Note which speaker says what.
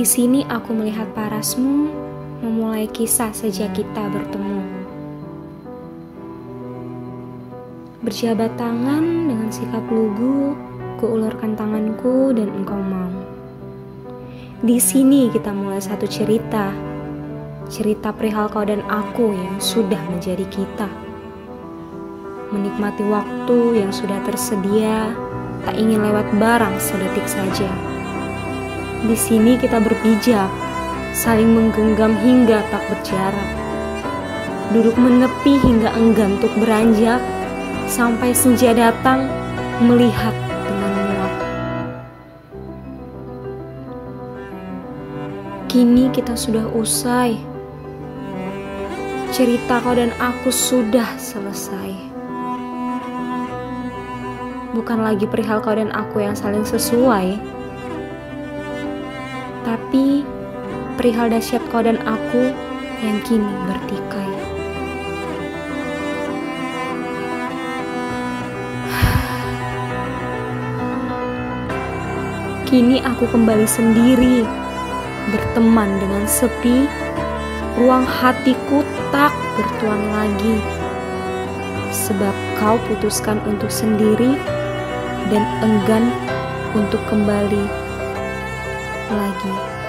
Speaker 1: Di sini aku melihat parasmu memulai kisah sejak kita bertemu. Berjabat tangan dengan sikap lugu, kuulurkan tanganku dan engkau mau. Di sini kita mulai satu cerita, cerita perihal kau dan aku yang sudah menjadi kita. Menikmati waktu yang sudah tersedia, tak ingin lewat barang sedetik saja. Di sini kita berpijak, saling menggenggam hingga tak berjarak. Duduk menepi hingga enggan untuk beranjak, sampai senja datang melihat dengan muak. Kini kita sudah usai. Cerita kau dan aku sudah selesai. Bukan lagi perihal kau dan aku yang saling sesuai, tapi perihal dahsyat kau dan aku yang kini bertikai. Kini aku kembali sendiri, berteman dengan sepi, ruang hatiku tak bertuan lagi. Sebab kau putuskan untuk sendiri dan enggan untuk kembali lagi.